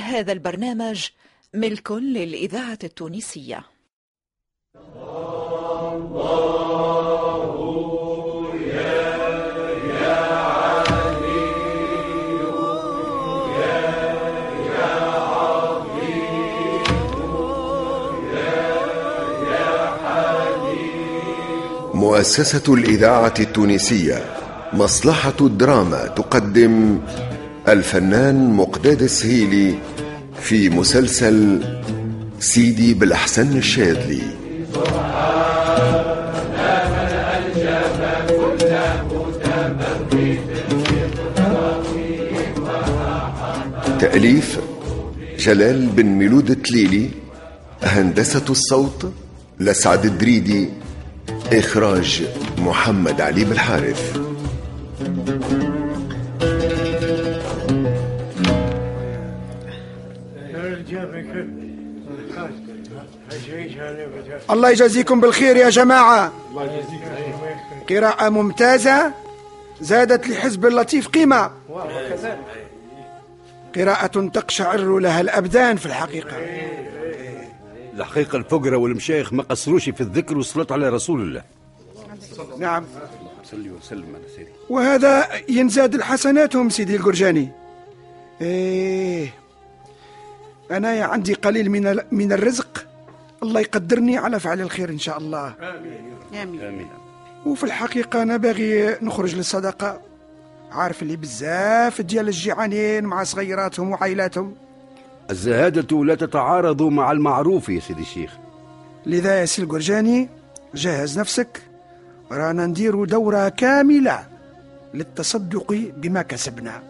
هذا البرنامج ملك للإذاعة التونسية. مؤسسة الإذاعة التونسية مصلحة الدراما تقدم الفنان مقداد السهيلي في مسلسل سيدي بالأحسن الشاذلي. تأليف جلال بن ميلود التليلي هندسة الصوت لسعد الدريدي إخراج محمد علي بالحارث. الله يجازيكم بالخير يا جماعة. قراءة ممتازة زادت لحزب اللطيف قيمة. قراءة تقشعر لها الأبدان في الحقيقة. الحقيقة الفقراء والمشايخ ما قصروش في الذكر والصلاة على رسول الله. نعم. صلي وسلم على سيدي. وهذا ينزاد الحسناتهم سيدي الجرجاني إيه. أنا عندي قليل من من الرزق. الله يقدرني على فعل الخير إن شاء الله. آمين. وفي الحقيقة أنا باغي نخرج للصدقة. عارف اللي بزاف ديال الجيعانين مع صغيراتهم وعائلاتهم. الزهادة لا تتعارض مع المعروف يا سيدي الشيخ. لذا يا سي الجرجاني جهز نفسك. رانا نديروا دورة كاملة للتصدق بما كسبنا.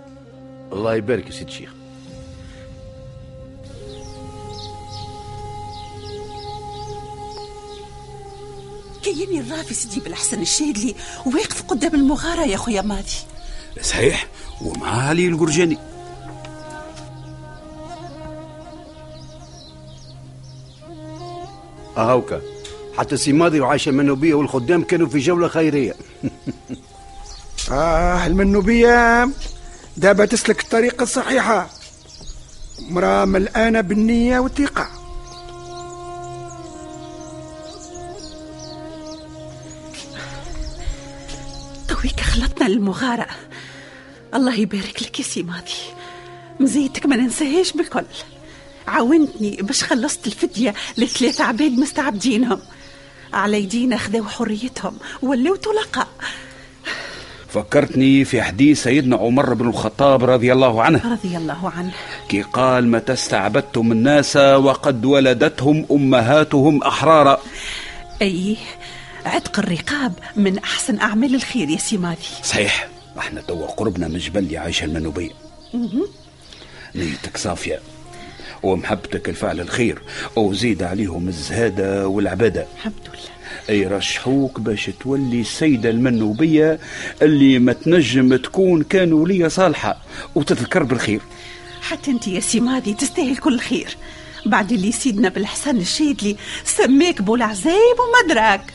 الله يبارك يا سيدي الشيخ. كيني الرافي سيدي بالحسن الشادلي واقف قدام المغارة يا خويا ماضي صحيح ومع علي القرجاني. هاوكا حتى سي ماضي وعائشة المنوبية والخدام كانوا في جولة خيرية. آه المنوبية دابا تسلك الطريقة الصحيحة. مرأة ملآنة بالنية والثقة. للمغارة الله يبارك لك يا سي ماضي. مزيتك ما ننساهاش بالكل. عاونتني باش خلصت الفدية لثلاثة عباد مستعبدينهم. على يدينا خذاو حريتهم ولاو طلقاء فكرتني في حديث سيدنا عمر بن الخطاب رضي الله عنه. رضي الله عنه. كي قال متى استعبدتم الناس وقد ولدتهم أمهاتهم أحرارا. أي عتق الرقاب من أحسن أعمال الخير يا سي ماضي صحيح. إحنا توا قربنا من جبل عائشة المنوبية نيتك صافية. ومحبتك الفعل الخير. وزيد عليهم الزهادة والعبادة الحمد لله. يرشحوك باش تولي السيدة المنوبية اللي ما تنجم تكون كان ولية صالحة. وتذكر بالخير. حتى أنت يا سي ماضي تستاهل كل خير. بعد اللي سيدنا بالحسن الشيدلي سماك بو العزايب ومدراك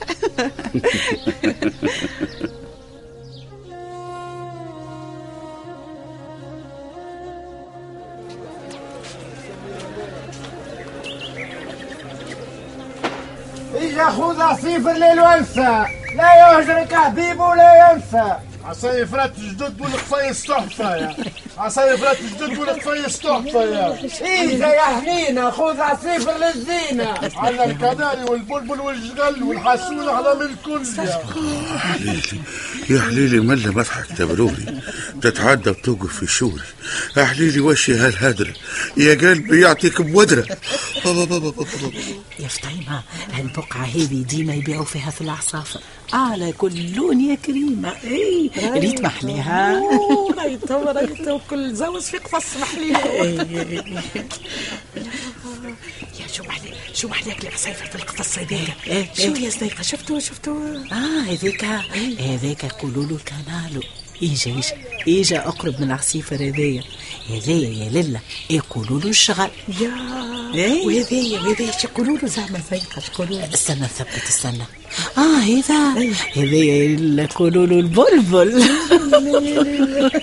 إجا خذ صفر للونسة لا يهجرك حبيب ولا ينسى. عصاي فرات جدد والقفايص تحفة يا. عصاي فرات جدد والقفايص تحفة يا. إجا يا حنينة خذ صفر للزينة. على الكناري والبلبل والجغل والحسون على من الكل يا. يا حليلي ملا مضحك تبروري تتعدى وتوقف في شوري يا حليلي وشي هالهدرة يا قلبي يعطيك بودرة. يا فطيمة هالبقعة هذه ديما يبيعوا فيها في العصافر على كل لون يا كريمة. اي ريت محليها ريتو ريتو كل زوج في قفص محليل يا شو محلي شو محليك العصيفر في القفص هذاك إيه، شو إيه. يا صديقة شفتوا شفتوا آه هذاك هذاك يقولوا له كانالو اجا اجا اجا أقرب من العصيفر هذايا هذايا يا لله يقولوا له الشغل. يا إيه. وهذايا وهذايا شو يقولوا له زعما زيقة يقولوا له استنى نثبت استنى. آه هذا هذايا اللي يقولوا له البلبل.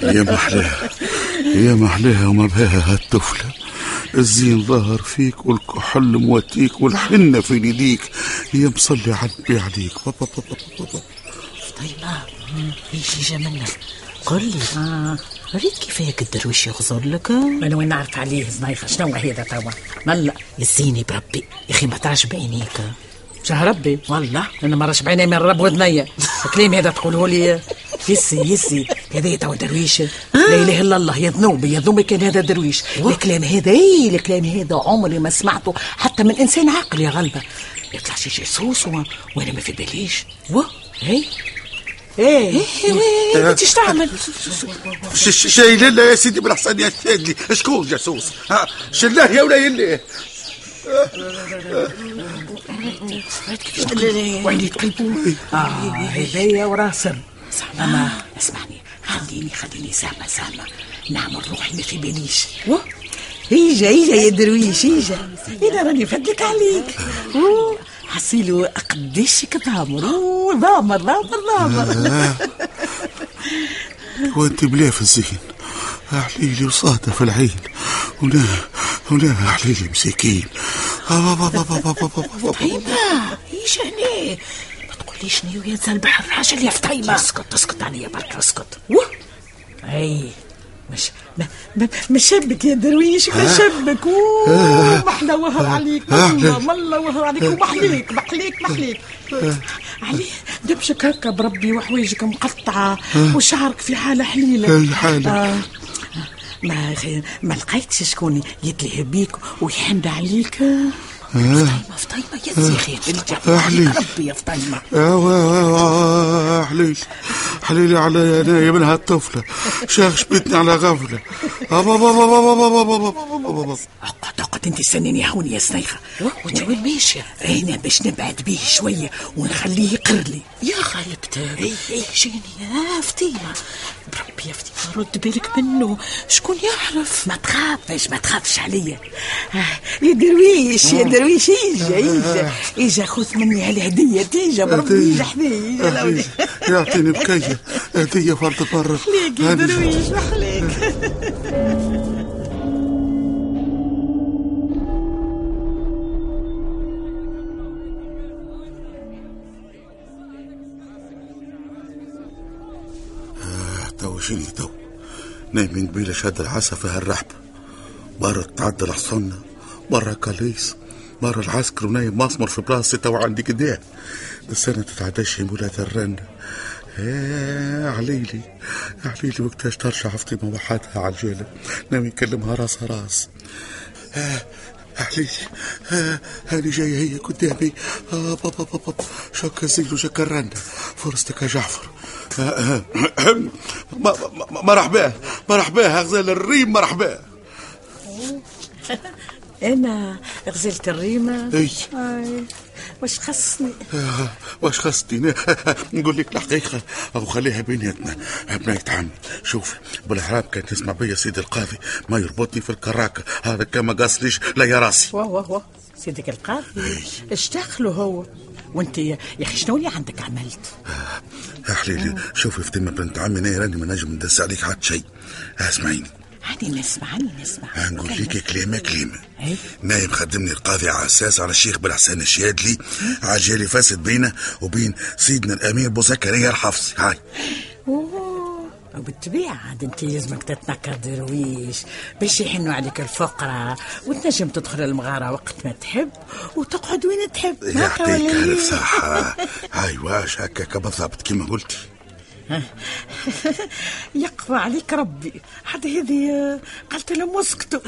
يا محلاها يا محلاها وما بها هالطفلة. الزين ظهر فيك والكحل موتيك والحنة في يديك. يا مصلي النبي عليك. بابا بابا بابا فطيمة إيش جا منك؟ قل لي. آه. ريت كيف هيك الدرويش يغزر لك؟ أنا وين نعرف عليه زنيخه شنو هذا توا؟ ملا يزيني بربي. يا أخي ما تعرفش بعينيك. شه ربي. والله. أنا ما رش بعيني من رب ودنيا الكلام هذا تقوله لي. يسي يسي. هذا توا درويش. لا إله إلا الله. يا ذنوبي يا ذنوبي كان هذا درويش. الكلام هذا اي الكلام هذا؟ عمري ما سمعته. حتى من إنسان عاقل يا غلبة. يطلع شي جاسوس وأنا ما في باليش. و هي إيه. إيه انت إيش تعمل؟ ش- ش- شي لله يا سيدي بالحسن يا شادلي شكون جاسوس؟ ها شلاه يا ولا يلي. وين تقلبوا؟ آه هذايا وراسم. اما اسمعني. خليني خليني سامة سامة. نعمل روحي ما في باليش ايجا ايجا يا درويش ايجا أنا راني فدلك عليك. أوه، حصيلو قديشك ضامر أوه، ضامر ضامر ضامر وانت بلا في الزين احليلي وصاده في العين ولا ولا احليلي مساكين طيبة إيش هنا ما تقوليش نيو يا البحر راجل يا فطيمة اسكت اسكت عليا برك اسكت اي مش مش شبك يا درويش ما شبك محلى وهر عليك والله والله وهر عليك ومحليك محليك محليك. عليه دبشك هكا بربي وحوايجك مقطعة وشعرك في حالة حليلة. أي حالة. آه. ما ما لقيتش شكون يتلهى بيك ويحن عليك. فطيمة فطيمة يا زيخي ترجع أحلي. ربي يا فطيمة حليلي حليلي على عينيا من هالطفلة شاخ بيتني على غفلة. اقعد اقعد انت استنيني هوني يا سنيخة وانت وين ماشية؟ هنا باش نبعد بيه شوية ونخليه يقر لي يا خايبتك اي اي جيني يا فطيمة. بربي يا فطيمة رد بالك منه. شكون يعرف؟ ما تخافش ما تخافش عليا. آه، يا درويش يا درويش إيجا إيجا. إيجا خذ مني هالهدية تيجا بربي. إيجا حذايا يا لولي يعطيني بكية هدية فرد مرة ليك يا درويش محليك شني تو نايمين قبيلة شاد العسى في هالرحبة مرة تعدى الحصنة مرة كاليس مرة العسكر ونايم مسمر في بلاصتي تو عندي قديه السنة تتعداش ولاد الرنة إيه عليلي عليلي وقتاش ترجع فاطمة وحدها على الجيلة ناوي يكلمها راس راس. آه عليلي هاني جاية هي قدامي. آه بابا بابا شك الزيل وشك الرنة فرصتك يا جعفر. مرحبا مرحبا غزال الريم مرحبا أنا غزلت الريمة أي. واش خصني آه، واش خصتي نقول لك الحقيقة أو خليها بيناتنا بنيت عم شوف بالحرام كان تسمع بيا سيدي القاضي ما يربطني في الكراكة. هذا كما قاصليش لا يا راسي. واه واه واه سيدك القاضي دخله هو؟ وأنت يا يا أخي شنو اللي عندك عملت؟ يا حليلي شوفي فاطمة بنت عمي أنا راني ما نجم ندس عليك حتى شيء. اسمعيني. هاني نسمع هاني نسمع هنقول لك كلمة كلمة. اي نايم خدمني القاضي على أساس على الشيخ بلحسن الشادلي عجالي فاسد بينه وبين سيدنا الأمير بو زكريا الحفصي. هاي. وبالطبيعة عاد انت لازمك تتنكر درويش باش يحنوا عليك الفقراء وتنجم تدخل المغارة وقت ما تحب وتقعد وين تحب يعطيك ولا الف إيه؟ صحة هاي واش هكاك بالضبط كما قلتي. يقوى عليك ربي. حتى هذه آه، قالت لهم اسكتوا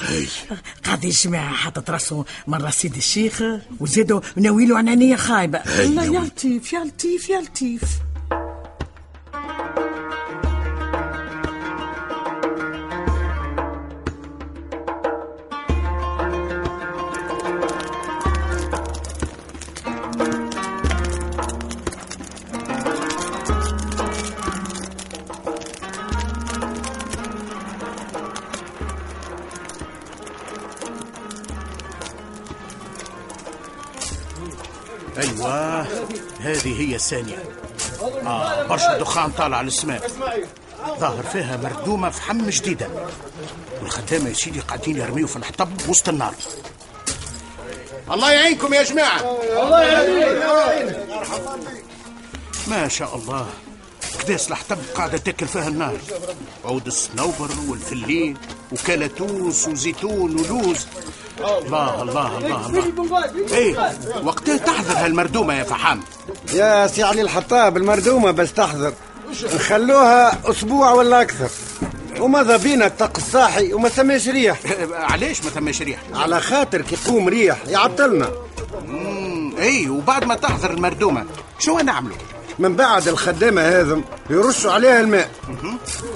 قاضي الجماعة حطت راسه مرة سيد الشيخ وزادوا ناويلو عنانية خايبة. الله. يا لطيف يا لطيف يا لطيف. هذه هي الثانية. آه برشا دخان طالع على السماء. ظاهر فيها مردومة فحم جديدة والخدامة يا سيدي قاعدين يرميوا في الحطب وسط النار. الله يعينكم يا جماعة. الله يعينك. ما شاء الله. كداس الحطب قاعدة تاكل فيها النار. عود الصنوبر والفلين وكلاتوس وزيتون ولوز. الله الله الله الله. إيه وقتها تحضر هالمردومة يا فحام. يا سي علي الحطاب المردومة بس تحضر نخلوها أسبوع ولا أكثر. وماذا بينا الطق الصاحي وما ثماش ريح. علاش ما ثماش ريح؟ على خاطر كي يقوم ريح يعطلنا. إي وبعد ما تحضر المردومة شو نعملوا من بعد الخدامة هذم يرشوا عليها الماء.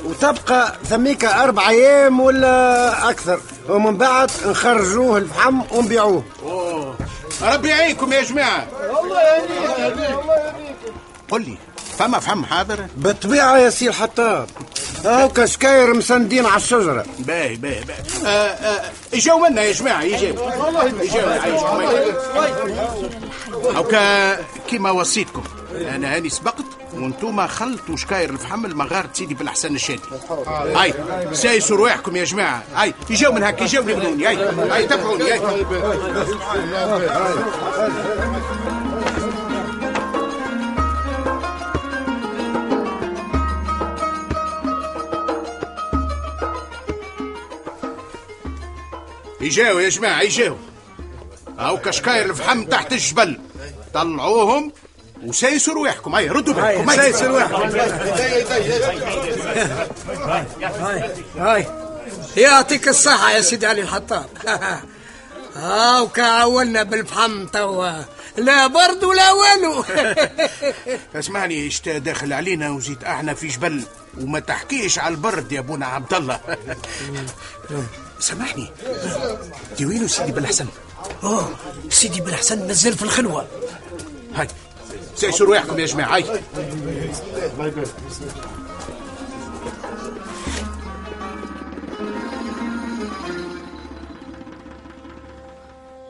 وتبقى ثميك أربع أيام ولا أكثر. ومن بعد نخرجوه الفحم ونبيعوه. ربي يعينكم يا جماعة. الله قل لي فما فهم حاضر؟ بالطبيعة يا سي الحطاب هاو كشكاير مسندين على الشجرة. باهي باهي باهي. آه آه يجاو منا يا جماعة يجاو يجاو هاوكا كيما وصيتكم. أنا هاني سبقت وانتوما خلطوا شكاير الفحم المغارة سيدي بالحسن الشادي. هاي سايسوا رواحكم يا جماعة. هاي يجاو من هكا يجاو يبنوني هاي هاي تبعوني هاي يجاو يا جماعة يجاو هاو كشكاير الفحم تحت الجبل. طلعوهم وسايسوا رواحكم. هاي ردوا بالكم. سايسوا رواحكم. هاي يعطيك الصحة يا سيدي علي الحطاب. هاو كعولنا بالفحم توا. لا برد ولا والو. اسمعني اشتا داخل علينا وزيد أحنا في جبل وما تحكيش على البرد يا ابونا عبد الله. سامحني. دي وينو سيدي بالحسن اوه سيدي بالحسن مازال في الخلوة. هاي. سيسوا رواحكم يا جماعة؟ هاي.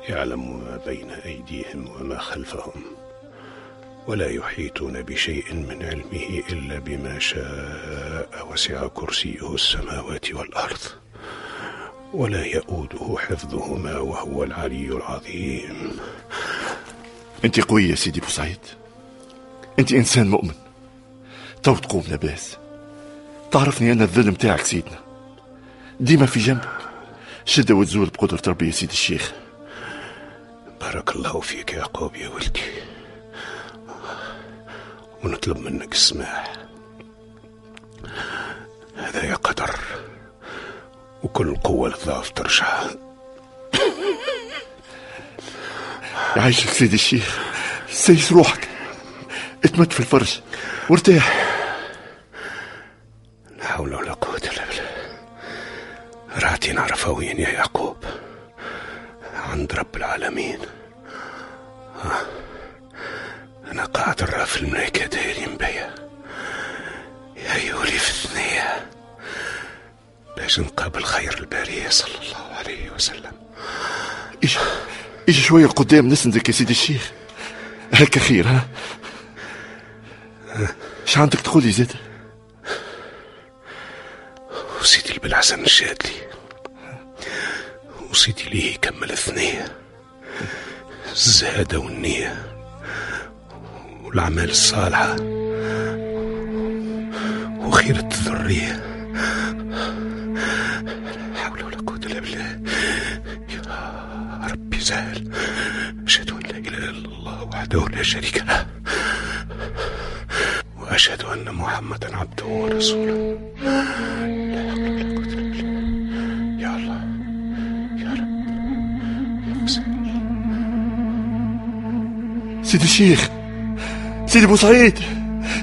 يعلم ما بين أيديهم وما خلفهم ولا يحيطون بشيء من علمه إلا بما شاء وسع كرسيه السماوات والأرض. ولا يؤوده حفظهما وهو العلي العظيم. أنت قوي يا سيدي بوسعيد أنت إنسان مؤمن. تو تقوم لاباس تعرفني أنا الذل متاعك سيدنا. ديما في جنبك. شدة وتزول بقدرة ربي يا سيدي الشيخ. بارك الله فيك يا يعقوب يا ولدي. ونطلب منك السماح. هذا يا قدر. وكل قوة للضعف ترجع يعيشك سيدي الشيخ. سيس روحك. اتمت في الفرج. وارتاح. إيش شوية قدام نسندك يا سيدي الشيخ؟ هكا خير ها؟ إيش عندك تقول لي زاد وسيدي بالحسن الشادلي وسيدي ليه يكمل الثنية. الزهادة والنية. والأعمال الصالحة. وخيرة الذرية. وحده لا شريك له. وأشهد أن محمدا عبده ورسوله. لا يا الله. يا رب. يا سيدي الشيخ. سيدي بوسعيد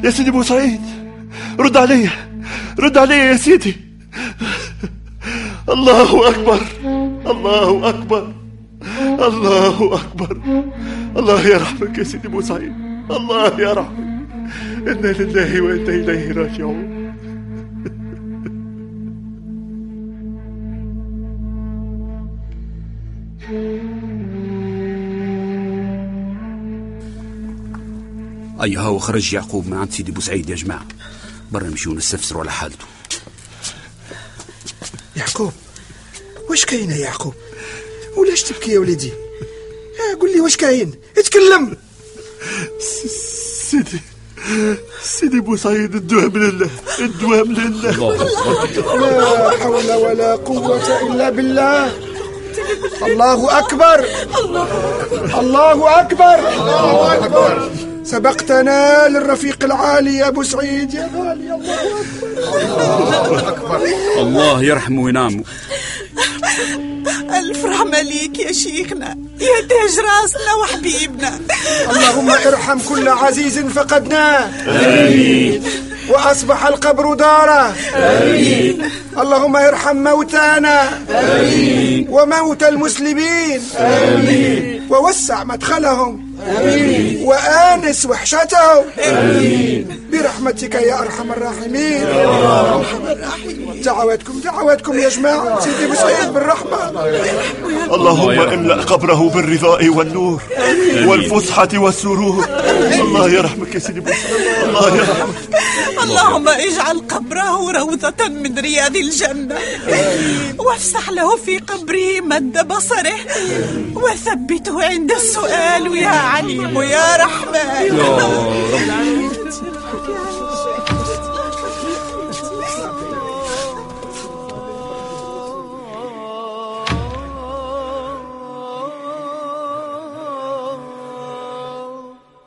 يا سيدي بوسعيد رد علي. رد علي يا سيدي. الله أكبر. الله أكبر. الله أكبر. الله يرحمك يا سيدي بوسعيد الله يرحمك إنا لله وإنا إليه راجعون. أيها وخرج يعقوب من عند سيدي بوسعيد يا جماعة. برا نمشيو نستفسروا على حالته. يعقوب واش كاين يا يعقوب؟ ولاش تبكي يا وليدي؟ قول لي واش كاين؟ اتكلم! سيدي سيدي بوسعيد الدوام لله الدوام لله. لا حول ولا قوة إلا بالله. الله أكبر. الله أكبر. الله أكبر سبقتنا للرفيق العالي يا أبو سعيد. يا غالي الله أكبر الله يرحمه وينعمه ألف رحمة ليك يا شيخنا. يا تاج راسنا وحبيبنا. اللهم ارحم كل عزيز فقدناه. آمين. وأصبح القبر داره آمين. اللهم ارحم موتانا. آمين. وموتى المسلمين. آمين. ووسع مدخلهم. آمين. وآنس وحشتهم آمين. برحمتك يا أرحم الراحمين. يا أرحم الراحمين. دعواتكم دعواتكم يا جماعة. سيدي بسعيد بالرحمة. اللهم املأ قبره بالرضاء والنور والفسحة والسرور. الله يرحمك يا سيدي بوسعيد الله يرحمك. اللهم اجعل قبره روضة من رياض الجنة. وافسح له في قبره مد بصره. وثبته عند السؤال يا عليم يا رحمن.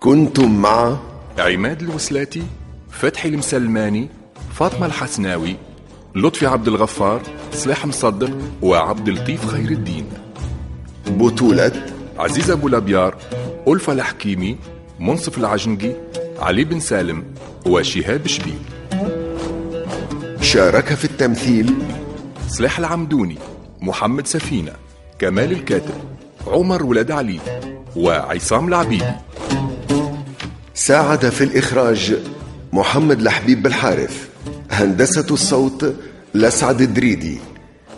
كنتم مع عماد الوسلاتي فتحي المسلماني فاطمة الحسناوي لطفي عبد الغفار صلاح مصدق وعبد اللطيف خير الدين. بطولة عزيز أبو الأبيار ألفة الحكيمي منصف العجنقي علي بن سالم وشهاب شبيب شارك في التمثيل سلاح العمدوني محمد سفينة كمال الكاتب عمر ولاد علي وعصام العبيد. ساعد في الإخراج محمد لحبيب بالحارث هندسة الصوت لسعد الدريدي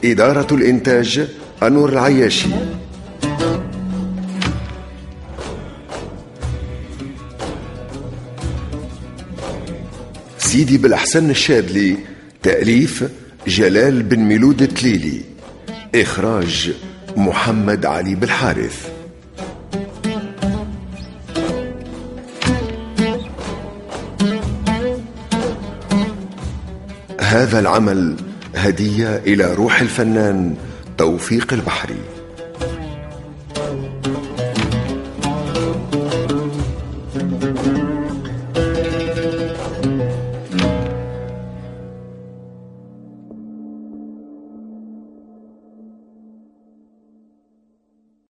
إدارة الإنتاج أنور العياشي. سيدي بالأحسن الشاذلي تأليف جلال بن ميلود التليلي إخراج محمد علي بالحارث هذا العمل هدية إلى روح الفنان توفيق البحري.